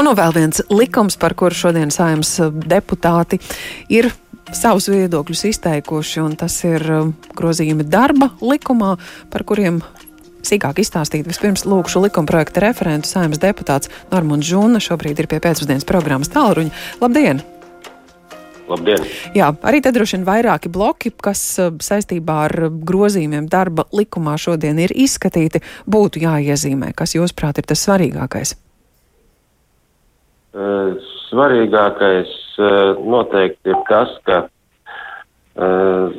Un nu vēl viens likums, par kuru šodien saimnes deputāti ir savus viedokļus izteikuši, un tas ir grozījumi darba likumā, par kuriem sīkāk izstāstīt. Vispirms lūkšu likumprojekta referentu saimnes deputāts Normons Žuna, šobrīd ir pie pēcpusdienas programmas tālruņa. Labdien! Labdien! Jā, arī te droši vien vairāki bloki, kas eh, saistībā ar grozījumiem darba likumā šodien ir izskatīti, būtu jāiezīmē. Kas jūsuprāt ir tas svarīgākais? Uh, svarīgākais uh, noteikti ir tas, ka uh,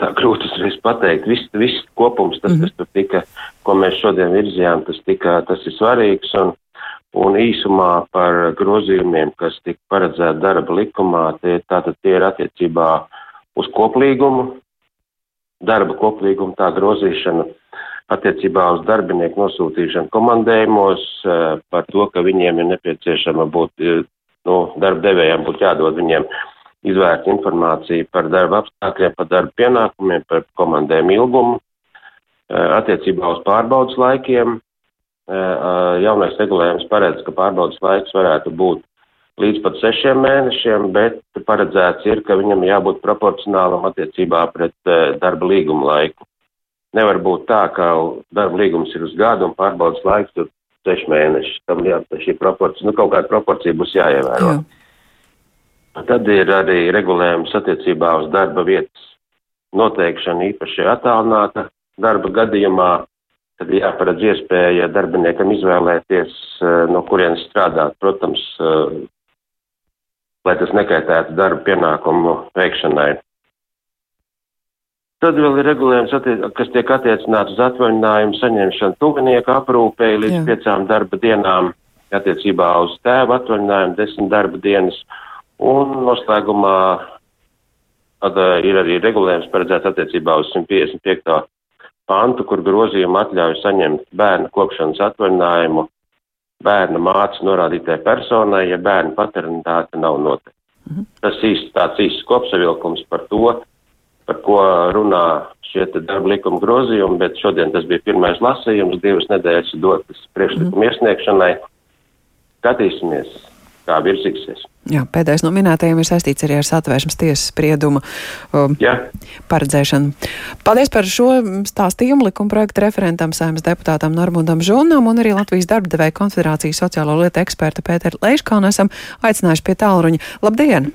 tā grūti uzreiz pateikt. Viss, viss kopums, tas, mm -hmm. kas tur tika, ko mēs šodien virzījām, tas, tika, tas ir svarīgs. Un, un īsumā par grozījumiem, kas tika paredzēti darba likumā, tie, tātad tie ir attiecībā uz koplīgumu, darba koplīgumu tā grozīšana attiecībā uz darbinieku nosūtīšanu komandējumos, eh, par to, ka viņiem ir nepieciešama būt, eh, nu, darba devējiem būtu jādod viņiem izvērst informāciju par darba apstākļiem, par darba pienākumiem, par komandēm ilgumu, eh, attiecībā uz pārbaudas laikiem. Jaunais regulējums paredz, ka pārbaudas laiks varētu būt līdz pat sešiem mēnešiem, bet paredzēts ir, ka viņam jābūt proporcionālam attiecībā pret darba līguma laiku. Nevar būt tā, ka darba līgums ir uz gadu un pārbaudas laiks tur seši mēneši. Tam jā, šī proporcija, nu kaut kāda proporcija būs jāievēro. Jā. Tad ir arī regulējums attiecībā uz darba vietas noteikšanu īpaši attālināta darba gadījumā. Tad jāparedz iespēja darbiniekam izvēlēties, eh, no kurienes strādāt. Protams, eh, lai tas nekaitētu darba pienākumu veikšanai. Tad vēl ir regulējums, kas tiek attiecināts uz atvaļinājumu saņemšanu tuvinieku aprūpēji līdz Jā. piecām darba dienām, attiecībā uz tēva atvaļinājumu desmit darba dienas Un noslēgumā tad, uh, ir arī regulējums paredzēts attiecībā uz 155. pantu, kur grozījuma atļauj saņemt bērnu kopšanas atvaļinājumu bērna māca norādītai personai, ja bērna paternitāte nav noteikta. Mhm. Tas īsti tāds īsts kopsavilkums par to, par ko runā šie darba likuma grozījumi, bet šodien tas bija pirmais lasījums, divas nedēļas dotas priekšlikuma mhm. iesniegšanai. Skatīsimies, kā virzīsies. Jā, pēdējais no minētajiem ir saistīts arī ar satvērsmes tiesas spriedumu um, Jā. paredzēšanu. Paldies par šo stāstījumu likuma projekta referentam, saimnes deputātam Normundam Žunam un arī Latvijas darba devēja konfederācijas sociālo lietu eksperta Pēteru Leiškānu esam aicinājuši pie tālruņa. Labdien!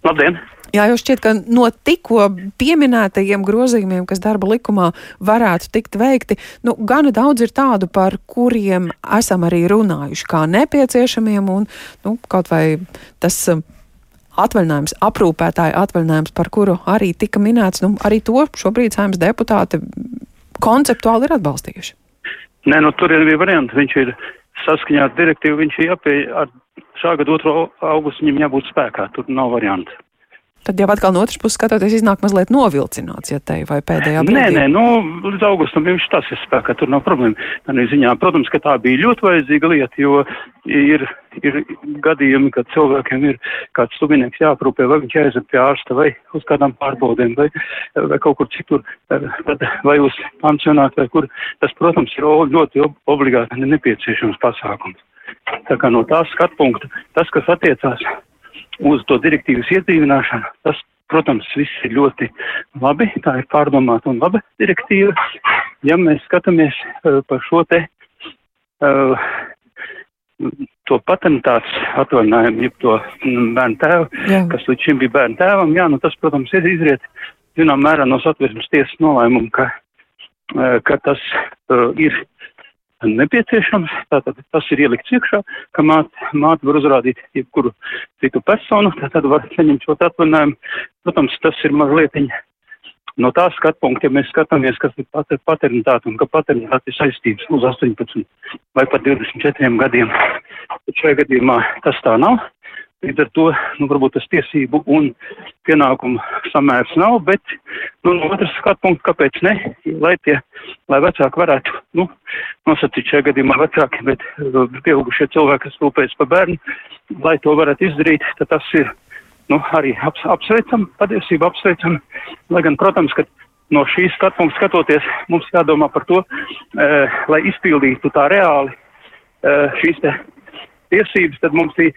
Labdien! Jā, jau šķiet, ka no tikko pieminētajiem grozījumiem, kas darba likumā varētu tikt veikti, nu, gana daudz ir tādu, par kuriem esam arī runājuši kā nepieciešamiem, un nu, kaut vai tas um, atvaļinājums, aprūpētāja atvaļinājums, par kuru arī tika minēts, nu, arī to šobrīd saimnes deputāti konceptuāli ir atbalstījuši. Nē, nu, tur ir bija varianti. Viņš ir saskaņā ar direktīvu, viņš ir jāpie, ar šā gada 2. augustu viņam jābūt spēkā. Tur nav variantu. Tad jau atkal no otras puses skatoties, iznāk mazliet novilcināts, ja te vai pēdējā brīdī. Nē, nē, nu, līdz augustam viņš tas ir spēkā, tur nav problēma. Tā ziņā, protams, ka tā bija ļoti vajadzīga lieta, jo ir, ir gadījumi, kad cilvēkiem ir kāds tuvinieks jāprūpē, vai viņš jāiziet pie ārsta, vai uz kādām pārbaudēm, vai, vai kaut kur citur, vai uz pansionātu, vai kur. Tas, protams, ir ļoti obligāti nepieciešams pasākums. Tā kā no tās skatpunkta, tas, kas attiecās uz to direktīvas iedzīvināšanu. Tas, protams, viss ir ļoti labi, tā ir pārdomāta un laba direktīva. Ja mēs skatāmies uh, par šo te uh, to patentāts atvaļinājumu, jeb to mm, bērnu tēvu, jā. kas līdz šim bija bērnu tēvam, jā, nu tas, protams, ir izriet, zinām, mērā no satversmes tiesas nolēmuma, ka, uh, ka tas uh, ir nepieciešams. Tātad tas ir ielikts iekšā, ka māte, māte var uzrādīt jebkuru citu personu, tad var saņemt šo atvaļinājumu. Protams, tas ir mazliet no tā skatu punkta, ja mēs skatāmies, kas ir paternitāte un ka paternitāte ir saistības uz 18 vai pat 24 gadiem. Bet šajā gadījumā tas tā nav. Līdz ar to, nu, varbūt tas tiesību un pienākumu samērs nav, bet, nu, no otras skatu punkta, kāpēc ne, lai tie, lai vecāki varētu, nu, nosacīt šajā gadījumā vecāki, bet uh, pieaugušie cilvēki, kas rūpējas par bērnu, lai to varētu izdarīt, tad tas ir, nu, arī aps, apsveicam, patiesība apsveicam, lai gan, protams, ka no šīs skatu punkta skatoties, mums jādomā par to, e, lai izpildītu tā reāli e, šīs te tiesības, tad mums ir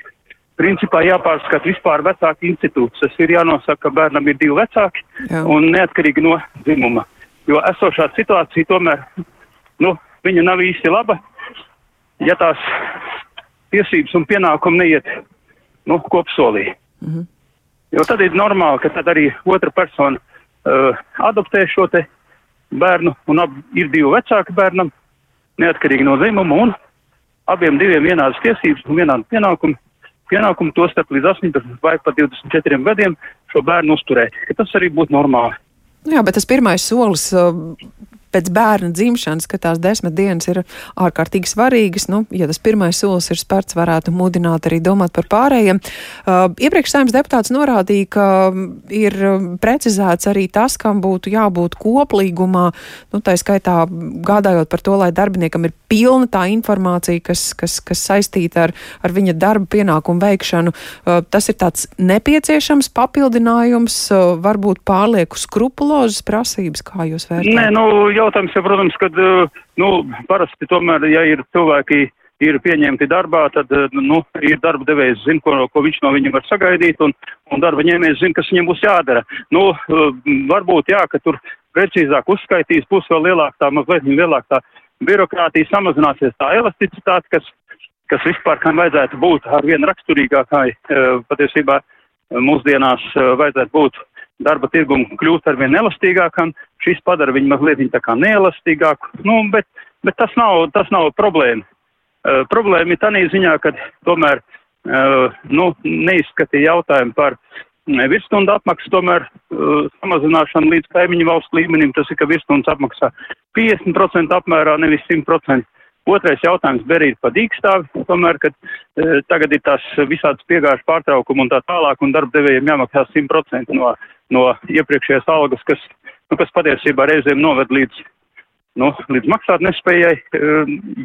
principā jāpārskata vispār vecāku institūts. Tas ir jānosaka, ka bērnam ir divi vecāki Jā. un neatkarīgi no dzimuma. Jo esošā situācija tomēr, nu, viņa nav īsti laba, ja tās tiesības un pienākumi neiet, nu, kopsolī. -hmm. Jo tad ir normāli, ka tad arī otra persona uh, adoptē šo te bērnu un ab, ir divi vecāki bērnam, neatkarīgi no dzimuma un abiem diviem vienādas tiesības un vienādi pienākumi pienākumu to starp līdz 18 vai pat 24 gadiem šo bērnu uzturēt, tas arī būtu normāli. Jā, bet tas pirmais solis pēc bērna dzimšanas, ka tās desmit dienas ir ārkārtīgi svarīgas. Nu, ja tas pirmais solis ir spērts, varētu mudināt arī domāt par pārējiem. Uh, iepriekš saimnes deputāts norādīja, ka ir precizēts arī tas, kam būtu jābūt koplīgumā, nu, tā skaitā gādājot par to, lai darbiniekam ir pilna tā informācija, kas, kas, kas saistīta ar, ar viņa darba pienākumu veikšanu. Uh, tas ir tāds nepieciešams papildinājums, uh, varbūt pārlieku skrupulozes prasības, kā jūs vērtējat? Nē, nu, jautājums, ja, protams, kad, nu, parasti tomēr, ja ir cilvēki ir pieņemti darbā, tad, nu, ir darba devējs zina, ko, ko viņš no viņiem var sagaidīt, un, un darba ņēmējs zina, kas viņam būs jādara. Nu, varbūt, jā, ka tur precīzāk uzskaitīs, būs vēl lielāka tā, mazliet lielāka tā birokrātija, samazināsies tā elasticitāte, kas, kas vispār kam vajadzētu būt ar vien raksturīgākai, patiesībā mūsdienās vajadzētu būt darba tirgumu kļūst ar vien elastīgākam, šis padara viņu mazliet tā kā neelastīgāku, nu, bet, bet tas nav, tas nav problēma. Uh, problēma ir tā ziņā, ka tomēr uh, nu, neizskatīja jautājumu par virsstundu apmaksu, tomēr uh, samazināšanu līdz kaimiņu valstu līmenim, tas ir, ka virsstundas apmaksā 50% apmērā, nevis 100%. Otrais jautājums berīt pa dīkstāvi, tomēr, kad e, tagad ir tās visādas piegāžu pārtraukumi un tā tālāk, un darbdevējiem jāmaksā 100% no, no iepriekšējās algas, kas, nu, kas patiesībā reizēm noved līdz, nu, līdz maksāt nespējai, e,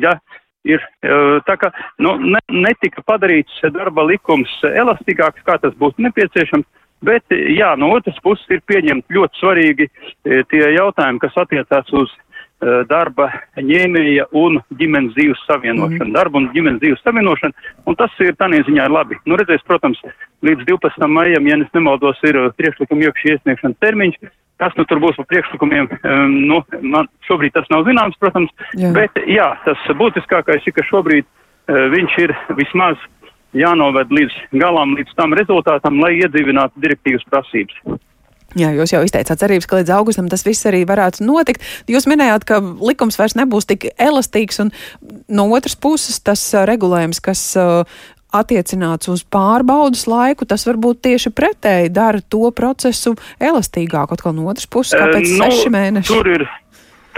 ja ir e, tā kā, nu, ne, netika padarīts darba likums elastīgāks, kā tas būtu nepieciešams, bet, jā, no otras puses ir pieņemt ļoti svarīgi e, tie jautājumi, kas attiecās uz darba ņēmēja un ģimenes dzīves savienošana. Mm. Darba un ģimenes dzīves savienošana, un tas ir tādā ziņā labi. Nu, redzēs, protams, līdz 12. maijam, ja es nemaldos, ir priekšlikuma iekšķi iesniegšanas termiņš. Kas nu tur būs par priekšlikumiem, um, nu, man šobrīd tas nav zināms, protams, jā. bet jā, tas būtiskākais ir, ka šobrīd uh, viņš ir vismaz jānoved līdz galam, līdz tam rezultātam, lai iedzīvinātu direktīvas prasības. Jā, jūs jau izteicāt cerības, ka līdz augustam tas viss arī varētu notikt. Jūs minējāt, ka likums vairs nebūs tik elastīgs, un no otras puses tas regulējums, kas attiecināts uz pārbaudas laiku, tas varbūt tieši pretēji dara to procesu elastīgāku. Atkal no otras puses, kāpēc uh, nu, seši mēneši? Tur ir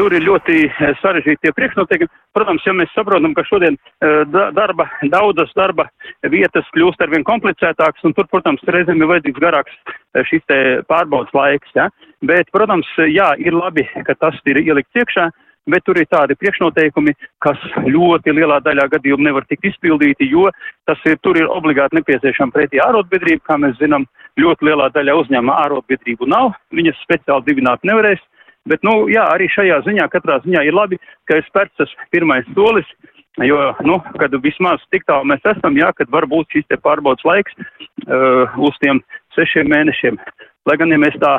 Tur ir ļoti eh, sarežģīti priekšnoteikumi. Protams, ja mēs saprotam, ka šodien uh, darba, daudzas darba vietas kļūst arvien komplicētākas, un tur, protams, reizēm ir vajadzīgs garāks eh, šis pārbaudas laiks, ja? bet, protams, jā, ir labi, ka tas ir ielikts iekšā, bet tur ir tādi priekšnoteikumi, kas ļoti lielā daļā gadījumu nevar tikt izpildīti, jo tas ir, tur ir obligāti nepieciešama pretī ārotbiedrība, kā mēs zinām, ļoti lielā daļā uzņēmuma ārotbiedrību nav, viņas speciāli dibināt nevarēs. Bet, nu, jā, arī šajā ziņā katrā ziņā ir labi, ka ir spērts tas pirmais solis, jo, nu, kad vismaz tik tālu mēs esam, jā, kad var būt šis te pārbaudas laiks uh, uz tiem sešiem mēnešiem. Lai gan, ja mēs tā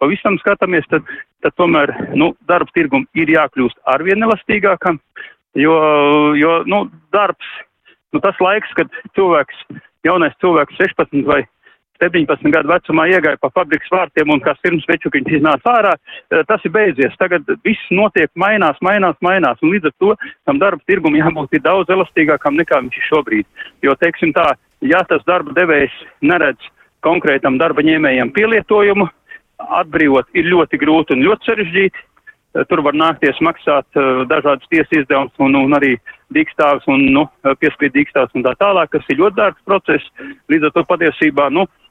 pavisam skatāmies, tad, tad tomēr, nu, darba tirgum ir jākļūst arvien elastīgākam, jo, jo, nu, darbs, nu, tas laiks, kad cilvēks, jaunais cilvēks 16 vai 17 gadu vecumā iegāja pa fabrikas vārtiem un kā sirds večukiņš iznāca ārā, eh, tas ir beidzies. Tagad viss notiek, mainās, mainās, mainās, un līdz ar to tam darba tirgum jābūt ir daudz elastīgākam nekā viņš ir šobrīd. Jo, teiksim tā, ja tas darba devējs neredz konkrētam darba ņēmējam pielietojumu, atbrīvot ir ļoti grūti un ļoti sarežģīti. Eh, tur var nākties maksāt uh, dažādas tiesas izdevumus un, un arī dīkstāvs un nu, piespiedu dīkstāvs un tā tālāk, kas ir ļoti dārgs process. Līdz ar to patiesībā, nu, Eh,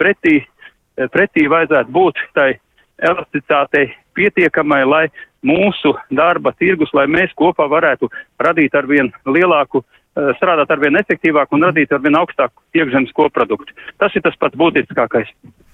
pretī, eh, pretī vajadzētu būt tai elasticitātei pietiekamai, lai mūsu darba tirgus, lai mēs kopā varētu radīt ar vien lielāku, eh, strādāt ar vien efektīvāku un radīt ar vien augstāku iekšzemes koproduktu. Tas ir tas pats būtiskākais.